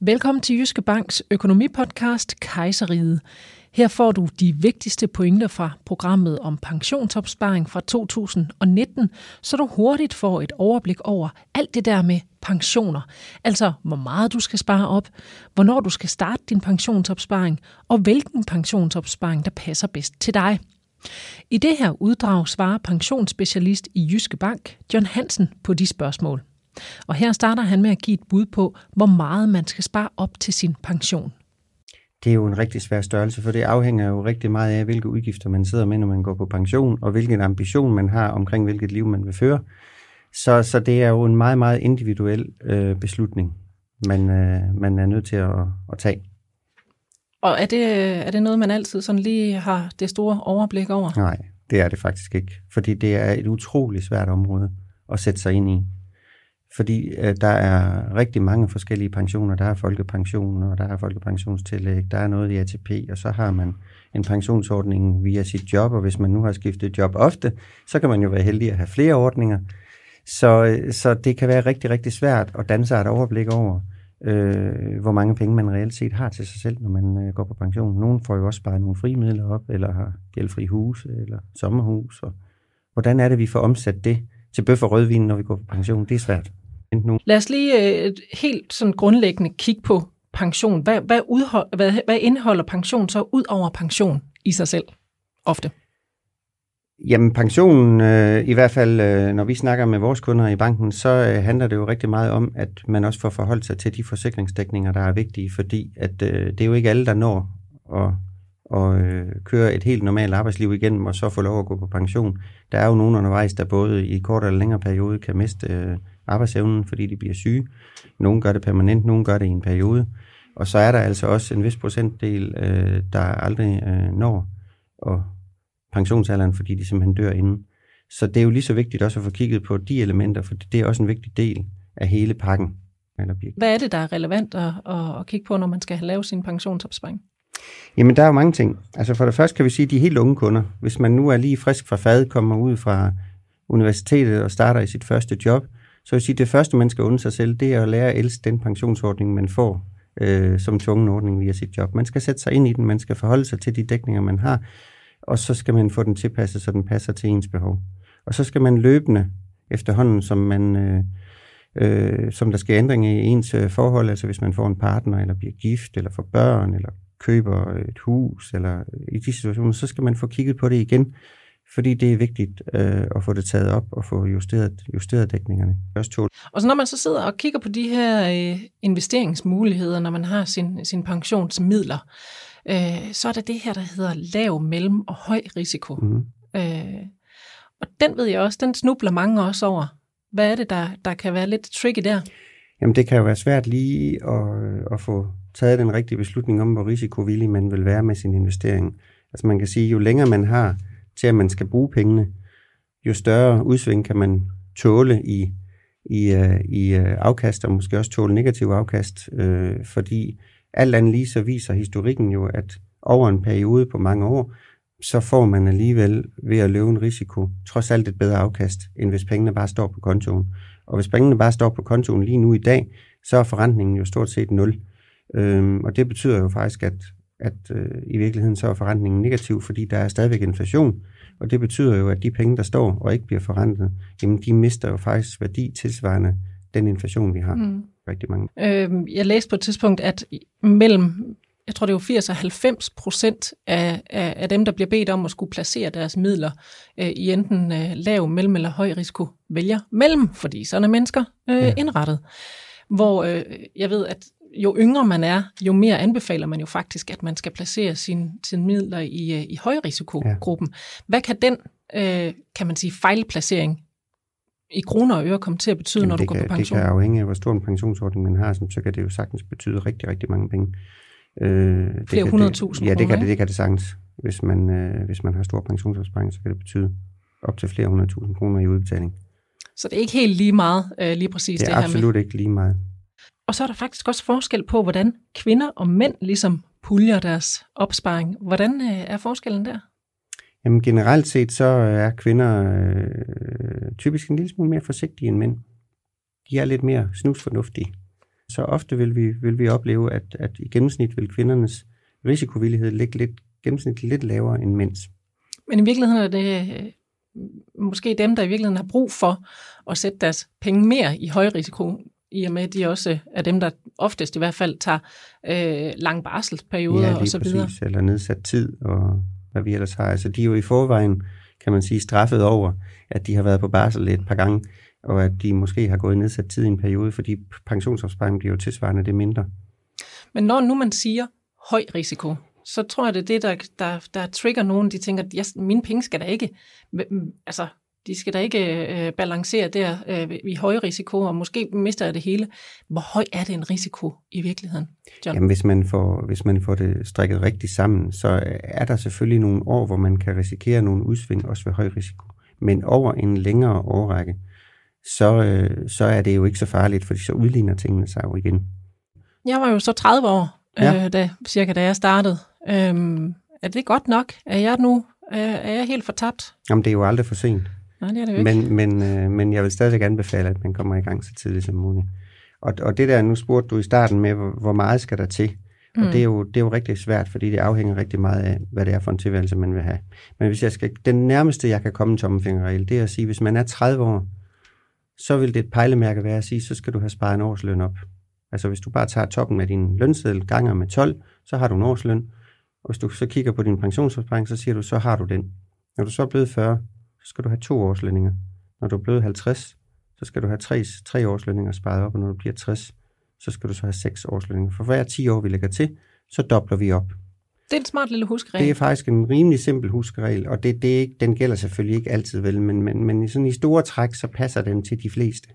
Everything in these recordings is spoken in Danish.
Velkommen til Jyske Banks økonomipodcast Kejseriet. Her får du de vigtigste pointer fra programmet om pensionsopsparing fra 2019, så du hurtigt får et overblik over alt det der med pensioner. Altså, hvor meget du skal spare op, hvornår du skal starte din pensionsopsparing, og hvilken pensionsopsparing, der passer bedst til dig. I det her uddrag svarer pensionsspecialist i Jyske Bank, John Hansen, på de spørgsmål. Og her starter han med at give et bud på, hvor meget man skal spare op til sin pension. Det er jo en rigtig svær størrelse, for det afhænger jo rigtig meget af, hvilke udgifter man sidder med, når man går på pension, og hvilken ambition man har omkring, hvilket liv man vil føre. Så, så det er jo en meget, meget individuel øh, beslutning, man, øh, man er nødt til at, at tage. Og er det, er det noget, man altid sådan lige har det store overblik over? Nej, det er det faktisk ikke, fordi det er et utroligt svært område at sætte sig ind i fordi øh, der er rigtig mange forskellige pensioner. Der er folkepension, og der er folkepensionstillæg, der er noget i ATP, og så har man en pensionsordning via sit job, og hvis man nu har skiftet job ofte, så kan man jo være heldig at have flere ordninger. Så, øh, så det kan være rigtig, rigtig svært at danne sig et overblik over, øh, hvor mange penge man reelt set har til sig selv, når man øh, går på pension. Nogle får jo også bare nogle frimidler op, eller har gældfri hus, eller sommerhus. Og hvordan er det, vi får omsat det til bøf og rødvin, når vi går på pension? Det er svært nu. Lad os lige øh, helt sådan grundlæggende kigge på pension. Hvad, hvad, udhold, hvad, hvad indeholder pension så ud over pension i sig selv ofte? Jamen pensionen, øh, i hvert fald øh, når vi snakker med vores kunder i banken, så øh, handler det jo rigtig meget om, at man også får forholdt sig til de forsikringsdækninger, der er vigtige, fordi at øh, det er jo ikke alle, der når at, køre et helt normalt arbejdsliv igennem og så få lov at gå på pension. Der er jo nogen undervejs, der både i kort eller længere periode kan miste øh, arbejdsevnen, fordi de bliver syge. Nogle gør det permanent, nogle gør det i en periode. Og så er der altså også en vis procentdel, øh, der aldrig øh, når og pensionsalderen, fordi de simpelthen dør inden. Så det er jo lige så vigtigt også at få kigget på de elementer, for det er også en vigtig del af hele pakken. Hvad er det, der er relevant at, at kigge på, når man skal have lavet sin pensionsopsparing? Jamen, der er jo mange ting. Altså for det første kan vi sige, at de helt unge kunder, hvis man nu er lige frisk fra fad, kommer ud fra universitetet og starter i sit første job, så jeg sige, det første, man skal unde sig selv, det er at lære at elske den pensionsordning, man får øh, som tvungen ordning via sit job. Man skal sætte sig ind i den, man skal forholde sig til de dækninger, man har, og så skal man få den tilpasset, så den passer til ens behov. Og så skal man løbende, efterhånden som man... Øh, øh, som der sker ændringer i ens øh, forhold, altså hvis man får en partner, eller bliver gift, eller får børn, eller køber et hus, eller i de situationer, så skal man få kigget på det igen, fordi det er vigtigt øh, at få det taget op og få justeret, justeret dækningerne. Og så når man så sidder og kigger på de her øh, investeringsmuligheder, når man har sin, sin pensionsmidler, øh, så er der det her, der hedder lav, mellem og høj risiko. Mm. Øh, og den ved jeg også, den snubler mange også over. Hvad er det, der, der kan være lidt tricky der? Jamen det kan jo være svært lige at, at få taget den rigtige beslutning om, hvor risikovillig man vil være med sin investering. Altså man kan sige, jo længere man har til, at man skal bruge pengene, jo større udsving kan man tåle i, i, øh, i øh, afkast, og måske også tåle negativ afkast, øh, fordi alt andet lige så viser historikken jo, at over en periode på mange år, så får man alligevel ved at løbe en risiko trods alt et bedre afkast, end hvis pengene bare står på kontoen. Og hvis pengene bare står på kontoen lige nu i dag, så er forrentningen jo stort set nul. Øhm, og det betyder jo faktisk, at at øh, i virkeligheden så er forrentningen negativ, fordi der er stadigvæk inflation, og det betyder jo, at de penge, der står og ikke bliver forrentet, jamen de mister jo faktisk værdi tilsvarende den inflation, vi har. Mm. Rigtig mange. Øh, jeg læste på et tidspunkt, at mellem jeg tror det er jo 80 og 90 procent af, af, af dem, der bliver bedt om at skulle placere deres midler øh, i enten øh, lav, mellem eller høj risiko, vælger mellem, fordi sådan er mennesker øh, ja. indrettet. Hvor øh, jeg ved, at jo yngre man er, jo mere anbefaler man jo faktisk, at man skal placere sine sin midler i, øh, i højrisikogruppen. Ja. Hvad kan den, øh, kan man sige, fejlplacering i kroner og øre komme til at betyde, Jamen, når du går kan, på pension? Det kan afhænge af, hvor stor en pensionsordning man har, så kan det jo sagtens betyde rigtig, rigtig mange penge. Øh, Flere hundredtusind Ja, det kan det, det kan det sagtens. Hvis man, øh, hvis man har stor pensionsopsparing, så kan det betyde op til flere hundredtusind kroner i udbetaling. Så det er ikke helt lige meget, øh, lige præcis det, det her med? Det er absolut ikke lige meget. Og så er der faktisk også forskel på, hvordan kvinder og mænd ligesom puljer deres opsparing. Hvordan øh, er forskellen der? Jamen generelt set så er kvinder øh, typisk en lille smule mere forsigtige end mænd. De er lidt mere snusfornuftige. Så ofte vil vi, vil vi opleve, at, at i gennemsnit vil kvindernes risikovillighed ligge lidt, gennemsnitligt lidt lavere end mænds. Men i virkeligheden er det øh, måske dem, der i virkeligheden har brug for at sætte deres penge mere i høj risiko, i og med, at de også er dem, der oftest i hvert fald tager øh, lang barselsperioder ja, og så videre. præcis, eller nedsat tid, og hvad vi ellers har. Altså, de er jo i forvejen, kan man sige, straffet over, at de har været på barsel et par gange, og at de måske har gået nedsat tid i en periode, fordi pensionsopsparingen bliver jo tilsvarende det mindre. Men når nu man siger høj risiko, så tror jeg, det er det, der, der, der trigger nogen, de tænker, at mine penge skal da ikke, altså, de skal da ikke øh, balancere der øh, i høj risiko, og måske mister jeg det hele. Hvor høj er det en risiko i virkeligheden, John? Jamen, hvis man, får, hvis man får det strikket rigtigt sammen, så er der selvfølgelig nogle år, hvor man kan risikere nogle udsving, også ved høj risiko. Men over en længere årrække, så, øh, så er det jo ikke så farligt, fordi så udligner tingene sig jo igen. Jeg var jo så 30 år, ja. øh, da, cirka da jeg startede. Øhm, er det godt nok? Er jeg nu er, er jeg helt fortabt? Jamen, det er jo aldrig for sent. Nej, det er det jo ikke. Men, men, øh, men jeg vil stadig anbefale, at man kommer i gang så tidligt som muligt. Og, og det der, nu spurgte du i starten med, hvor, hvor meget skal der til? Og mm. det, er jo, det er jo rigtig svært, fordi det afhænger rigtig meget af, hvad det er for en tilværelse, man vil have. Men hvis jeg skal, den nærmeste, jeg kan komme tommelfingerregel, det er at sige, hvis man er 30 år, så vil det et pejlemærke være at sige, så skal du have sparet en årsløn op. Altså hvis du bare tager toppen af din lønseddel ganger med 12, så har du en årsløn. Og hvis du så kigger på din pensionsopsparing, så siger du, så har du den. Når du så er blevet 40, så skal du have to årslønninger. Når du er blevet 50, så skal du have tre, tre årslønninger sparet op, og når du bliver 60, så skal du så have seks årslønninger. For hver 10 år, vi lægger til, så dobler vi op. Det er en smart lille huskeregel. Det er faktisk en rimelig simpel huskeregel, og det, det er ikke, den gælder selvfølgelig ikke altid vel, men, men, men i sådan i store træk, så passer den til de fleste.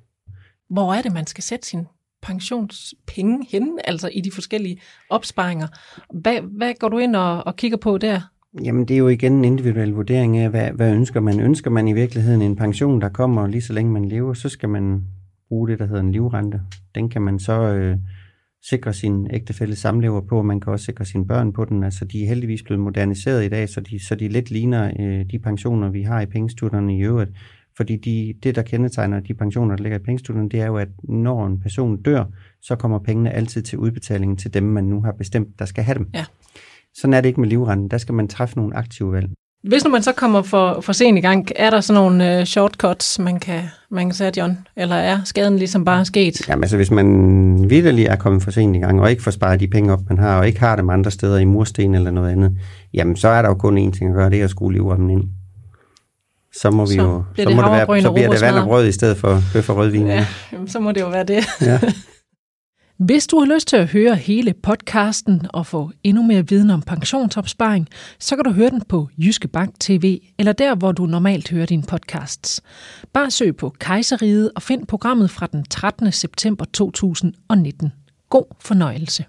Hvor er det, man skal sætte sin pensionspenge hen, altså i de forskellige opsparinger? Hvad, hvad går du ind og, og kigger på der? Jamen, det er jo igen en individuel vurdering af, hvad, hvad ønsker man? Ønsker man i virkeligheden en pension, der kommer lige så længe man lever, så skal man bruge det, der hedder en livrente. Den kan man så øh, sikre sin ægtefælde samlever på, man kan også sikre sine børn på den. Altså, de er heldigvis blevet moderniseret i dag, så de, så de lidt ligner øh, de pensioner, vi har i pengestutterne i øvrigt. Fordi de, det, der kendetegner de pensioner, der ligger i pengestutterne, det er jo, at når en person dør, så kommer pengene altid til udbetalingen til dem, man nu har bestemt, der skal have dem. Ja. Sådan er det ikke med livrenten. Der skal man træffe nogle aktive valg. Hvis nu man så kommer for, for sent i gang, er der sådan nogle uh, shortcuts, man kan, man kan sige, John? Eller er skaden ligesom bare sket? Jamen altså, hvis man vidderlig er kommet for sent i gang, og ikke får sparet de penge op, man har, og ikke har dem andre steder i mursten eller noget andet, jamen så er der jo kun én ting at gøre, det er at skrue livremmen ind. Så må vi Så jo, bliver så det må det være, så bliver det vand og brød i stedet for bøf og rødvin. Ja, jamen, så må det jo være det. ja. Hvis du har lyst til at høre hele podcasten og få endnu mere viden om pensionsopsparing, så kan du høre den på Jyske Bank TV, eller der, hvor du normalt hører dine podcasts. Bare søg på Kejseriet og find programmet fra den 13. september 2019. God fornøjelse.